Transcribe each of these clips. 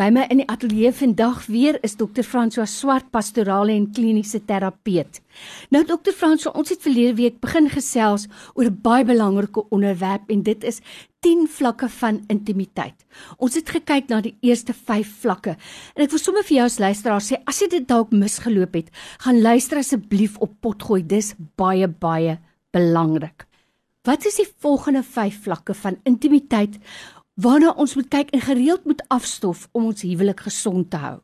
By my in die ateljee vandag weer is dokter François Swart, pastorale en kliniese terapeut. Nou dokter François, ons het verlede week begin gesels oor 'n baie belangrike onderwerp en dit is 10 vlakke van intimiteit. Ons het gekyk na die eerste 5 vlakke. En ek wil sommer vir jou as luisteraar sê, as jy dit dalk misgeloop het, gaan luister asseblief op potgooi. Dis baie baie belangrik. Wat is die volgende 5 vlakke van intimiteit waarna ons moet kyk en gereeld moet afstof om ons huwelik gesond te hou.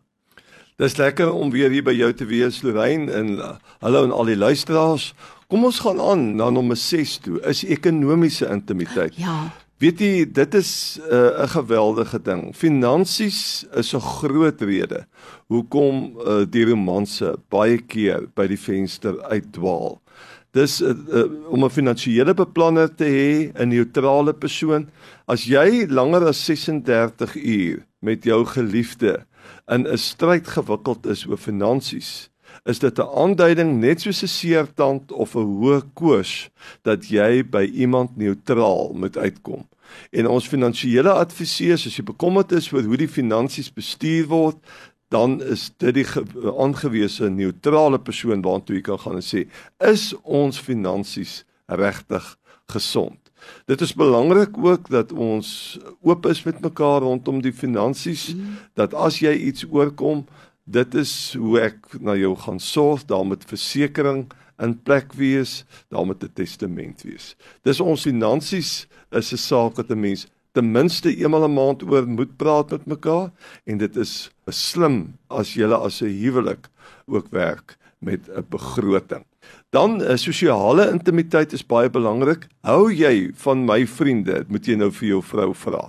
Dis lekker om weer hier by jou te wees, Lorraine en uh, hallo aan al die luisteraars. Kom ons gaan aan na nommer 6 toe. Is ekonomiese intimiteit. Ja. Weet jy, dit is 'n uh, geweldige ding. Finansies is 'n groot rede hoekom uh, die romanse baie keer by die venster uitdwaal. Dis uh, uh, om 'n finansiële beplanner te hê, 'n neutrale persoon. As jy langer as 36 uur met jou geliefde in 'n stryd gewikkeld is oor finansies, is dit 'n aanduiding net soos 'n seertand of 'n hoë koors dat jy by iemand neutraal moet uitkom. En ons finansiële adviseurs, as jy bekommerd is oor hoe die finansies bestuur word, dan is dit die aangewese neutrale persoon waartoe jy kan gaan en sê is ons finansies regtig gesond dit is belangrik ook dat ons oop is met mekaar rondom die finansies mm. dat as jy iets oorkom dit is hoe ek na jou gaan sorg daar met versekerings in plek wees daar met 'n testament wees dis ons finansies is 'n saak wat 'n mens ten minste eenmal 'n maand oor moet praat met mekaar en dit is slim as jy as 'n huwelik ook werk met 'n begroting. Dan uh, sosiale intimiteit is baie belangrik. Hou jy van my vriende? Moet jy nou vir jou vrou vra.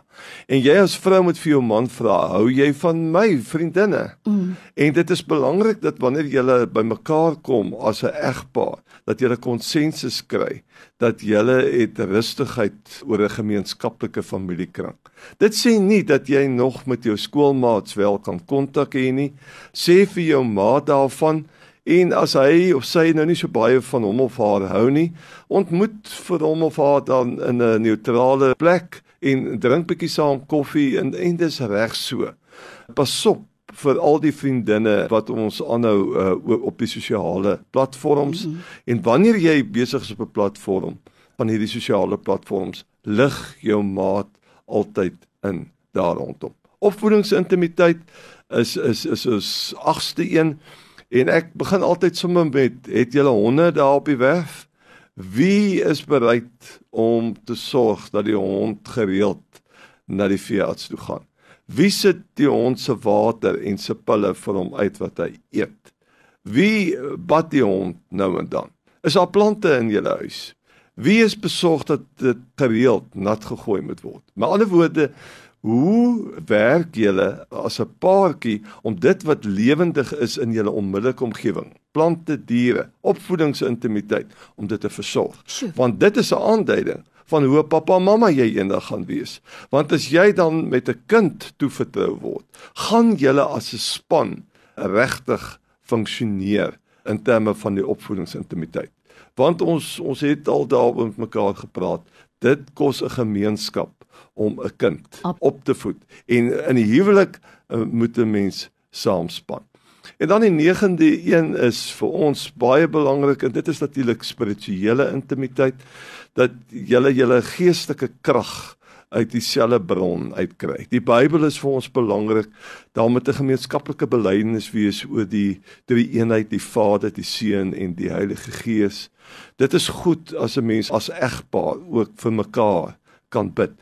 En jy as vrou moet vir jou man vra, hou jy van my vriendinne? Mm. En dit is belangrik dat wanneer julle bymekaar kom as 'n egpaar, dat julle konsensus kry dat julle het rustigheid oor 'n gemeenskaplike familiekring. Dit sê nie dat jy nog met jou skoolmaats wel kan kontak hê nie. Sê vir jou ma daarvan En as hy of sy nou nie so baie van hom of haar hou nie, ontmoet vir hom of haar dan in 'n neutrale plek en drink bietjie saam koffie en en dis reg so. Pas op vir al die vriendinne wat ons aanhou uh, op die sosiale platforms mm -hmm. en wanneer jy besig is op 'n platform van hierdie sosiale platforms, lig jou maat altyd in daar rondom. Opvoedingsintimiteit is is is ons agste een En ek begin altyd sommer met het julle honde daar op die werf? Wie is bereid om te sorg dat die hond gereeld na die veearts toe gaan? Wie sit die hond se water en se pille vir hom uit wat hy eet? Wie bad die hond nou en dan? Is daar plante in julle huis? Wie is besorg dat dit gereeld nat gegooi moet word? Met ander woorde, Hoe werk julle as 'n paartjie om dit wat lewendig is in julle onmiddellike omgewing, plante, diere, opvoedingsintimiteit om dit te versorg? Want dit is 'n aanduiding van hoe pappa en mamma jy eendag gaan wees. Want as jy dan met 'n kind toevertrou word, gaan julle as 'n span regtig funksioneer in terme van die opvoedingsintimiteit. Want ons ons het al daaroor met mekaar gepraat. Dit kos 'n gemeenskap om 'n kind op te voed. En in die huwelik uh, moet 'n mens saamspan. En dan die negende een is vir ons baie belangrik en dit is natuurlik spirituele intimiteit dat julle julle geestelike krag uit dieselfde bron uitkry. Die Bybel is vir ons belangrik daarmee 'n gemeenskaplike belydenis wees oor die drie eenheid, die Vader, die Seun en die Heilige Gees. Dit is goed as 'n mens as egpaar ook vir mekaar kan bid.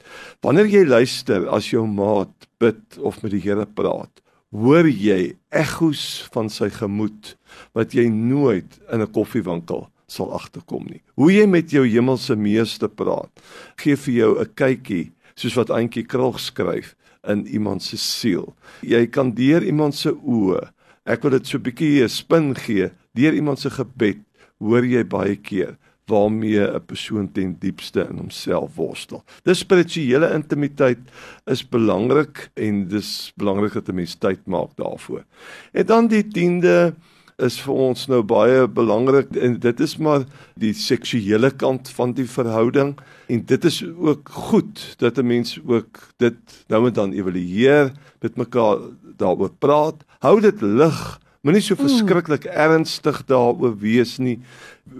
Wanneer jy luister as jou maat bid of met die Here praat, hoor jy ekkoes van sy gemoed wat jy nooit in 'n koffiewinkel sal agterkom nie. Hoe jy met jou hemelse meester praat, gee vir jou 'n kykie soos wat Auntie Krog skryf in iemand se siel. Jy kan deur iemand se oë, ek wil dit so 'n bietjie 'n spin gee, deur iemand se gebed hoor jy baie keer waarmee 'n persoon ten diepste in homself worstel. Dis spirituele intimiteit is belangrik en dis belangrik dat 'n mens tyd maak daarvoor. En dan die 10de is vir ons nou baie belangrik en dit is maar die seksuele kant van die verhouding en dit is ook goed dat 'n mens ook dit nou en dan evalueer, met mekaar daaroor praat, hou dit lig Moenie so verskriklik ernstig daaroor wees nie.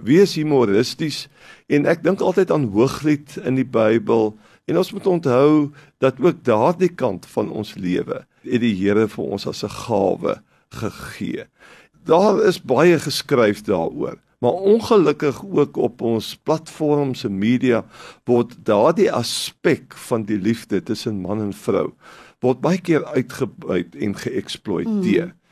Wees humoristies en ek dink altyd aan Hooglied in die Bybel en ons moet onthou dat ook daardie kant van ons lewe het die Here vir ons as 'n gawe gegee. Daar is baie geskryf daaroor, maar ongelukkig ook op ons platforms en media word daardie aspek van die liefde tussen man en vrou word baie keer uitgebuit en geëksploiteer. Mm.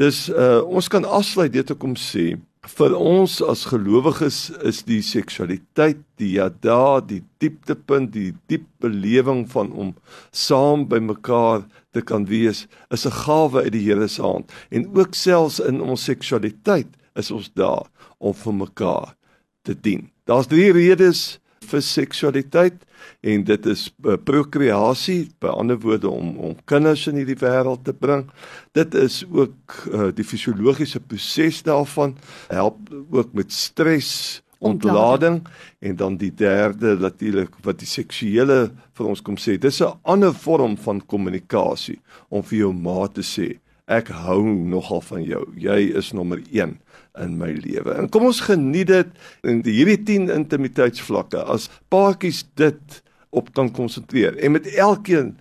Dis uh ons kan afsluit dit om sê vir ons as gelowiges is die seksualiteit die yada die dieptepunt die diep belewing van om saam by mekaar te kan wees is 'n gawe uit die Here se hand en ook selfs in ons seksualiteit is ons daar om vir mekaar te dien. Daar's drie redes vir seksualiteit en dit is uh, prokreasie, by ander woorde om om kinders in hierdie wêreld te bring. Dit is ook uh, die fisiologiese proses daarvan, help ook met stres ontlading en dan die derde natuurlik wat die seksuele vir ons kom sê dis 'n ander vorm van kommunikasie om vir jou maat te sê ek hou nogal van jou jy is nommer 1 in my lewe. En kom ons geniet dit in hierdie 10 intimiteitsvlakke as paartjies dit op kan konsentreer en met elkeen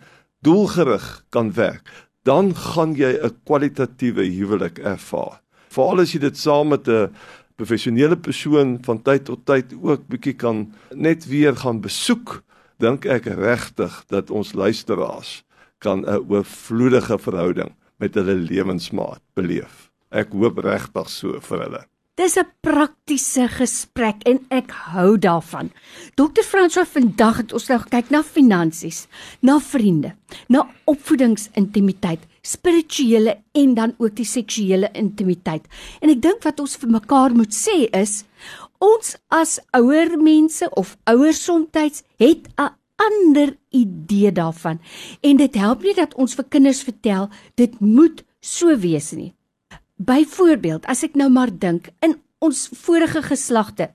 doelgerig kan werk, dan gaan jy 'n kwalitatiewe huwelik ervaar. Veral as jy dit saam met 'n professionele persoon van tyd tot tyd ook bietjie kan net weer gaan besoek, dink ek regtig dat ons luisteraars kan 'n oorvloedige verhouding met hulle lewensmaat beleef. Ek hoop regtig so vir hulle. Dis 'n praktiese gesprek en ek hou daarvan. Dr. Franswa vandag het ons nou gekyk na finansies, na vriende, na opvoedingsintimiteit, spirituele en dan ook die seksuele intimiteit. En ek dink wat ons vir mekaar moet sê is ons as ouer mense of ouers soms het 'n ander idee daarvan en dit help nie dat ons vir kinders vertel dit moet so wees nie. Byvoorbeeld, as ek nou maar dink in ons vorige geslagte,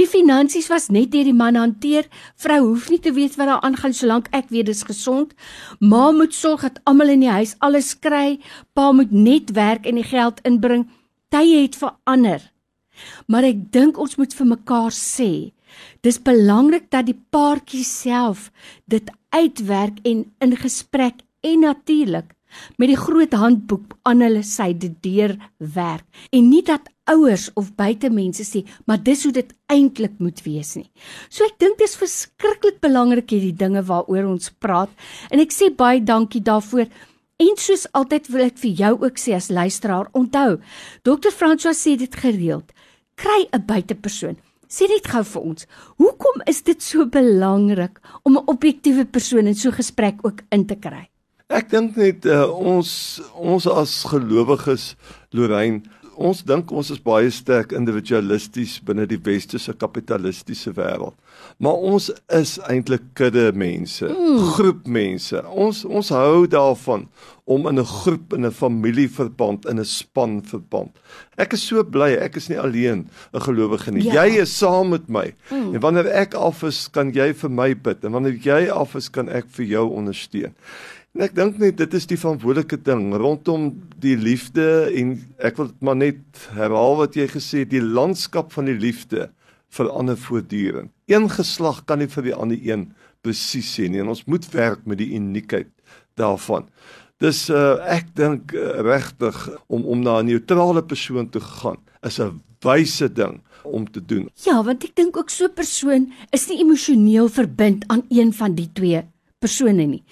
die finansies was net deur die man hanteer. Vrou hoef nie te weet wat daar aangaan solank ek weet dis gesond. Ma moet sorg dat almal in die huis alles kry. Pa moet net werk en die geld inbring. Tye het verander. Maar ek dink ons moet vir mekaar sê, dis belangrik dat die paartjie self dit uitwerk en in gesprek en natuurlik met die groot handboek aan hulle syde deur werk en nie dat ouers of buitemense sê maar dis hoe dit eintlik moet wees nie. So ek dink dit is verskriklik belangrik hierdie dinge waaroor ons praat en ek sê baie dankie daarvoor. En soos altyd wil ek vir jou ook sê as luisteraar, onthou, Dr. François sê dit gereeld. Kry 'n buitepersoon. Sê dit gou vir ons. Hoekom is dit so belangrik om 'n objektiewe persoon in so 'n gesprek ook in te kry? Ek dink net uh, ons ons as gelowiges Lorraine ons dink ons is baie sterk individualisties binne die westerse kapitalistiese wêreld. Maar ons is eintlik kudde mense, mm. groep mense. Ons ons hou daarvan om in 'n groep in 'n familieverband in 'n span verband. Ek is so bly ek is nie alleen 'n gelowige nie. Ja. Jy is saam met my. Mm. En wanneer ek af is, kan jy vir my bid en wanneer jy af is, kan ek vir jou ondersteun. En ek dink net dit is die verantwoordelike ding rondom die liefde en ek wil maar net herhaal wat jy gesê het die landskap van die liefde verander voortdurend. Een geslag kan nie vir die ander een presies sê nie en ons moet werk met die uniekheid daarvan. Dis uh, ek dink uh, regtig om om na 'n neutrale persoon te gaan is 'n wyse ding om te doen. Ja, want ek dink ook so 'n persoon is nie emosioneel verbind aan een van die twee persone nie.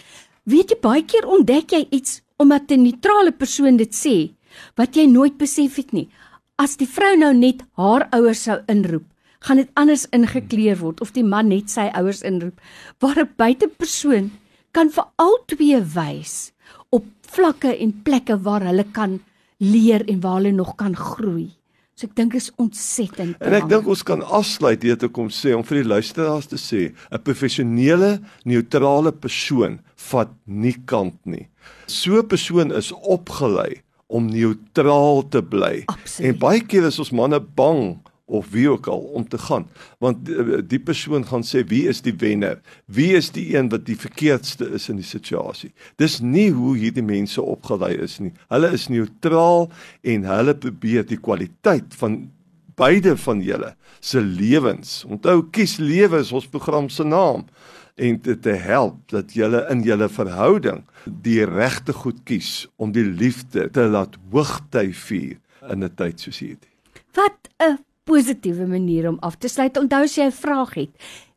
Weet jy baie keer ontdek jy iets omdat 'n neutrale persoon dit sê wat jy nooit besef het nie. As die vrou nou net haar ouers sou inroep, gaan dit anders ingekleer word of die man net sy ouers inroep. Waar 'n buitepersoon kan vir al twee wys op vlakke en plekke waar hulle kan leer en waar hulle nog kan groei. So ek dink is ontsettend. En ek dink ons kan afsluit hier te kom sê om vir die luisteraars te sê, 'n professionele, neutrale persoon vat nie kant nie. So 'n persoon is opgelei om neutraal te bly. Absoluut. En baie keer is ons manne bang of wie ook al om te gaan want die, die persoon gaan sê wie is die wenner wie is die een wat die verkeerdste is in die situasie dis nie hoe hierdie mense opgelei is nie hulle is neutraal en hulle probeer die kwaliteit van beide van julle se lewens onthou kies lewe is ons program se naam en te, te help dat julle in julle verhouding die regte goed kies om die liefde te laat hoogty vier in 'n tyd soos hierdie Wat 'n positiewe manier om af te sluit. Onthou as jy 'n vraag het,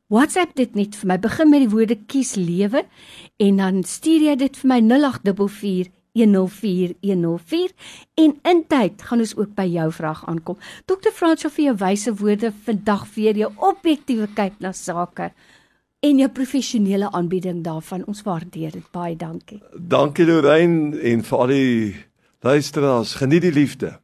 WhatsApp dit net vir my. Begin met die woorde kies lewe en dan stuur jy dit vir my 0844 104104 en in tyd gaan ons ook by jou vraag aankom. Dr. Frans sal vir jou wyse woorde vandag vir jou objektiewe kyk na sake en jou professionele aanbieding daarvan. Ons waardeer dit baie. Dankie. Dankie Lorraine en vir al die luisteraars. Geniet die liefde.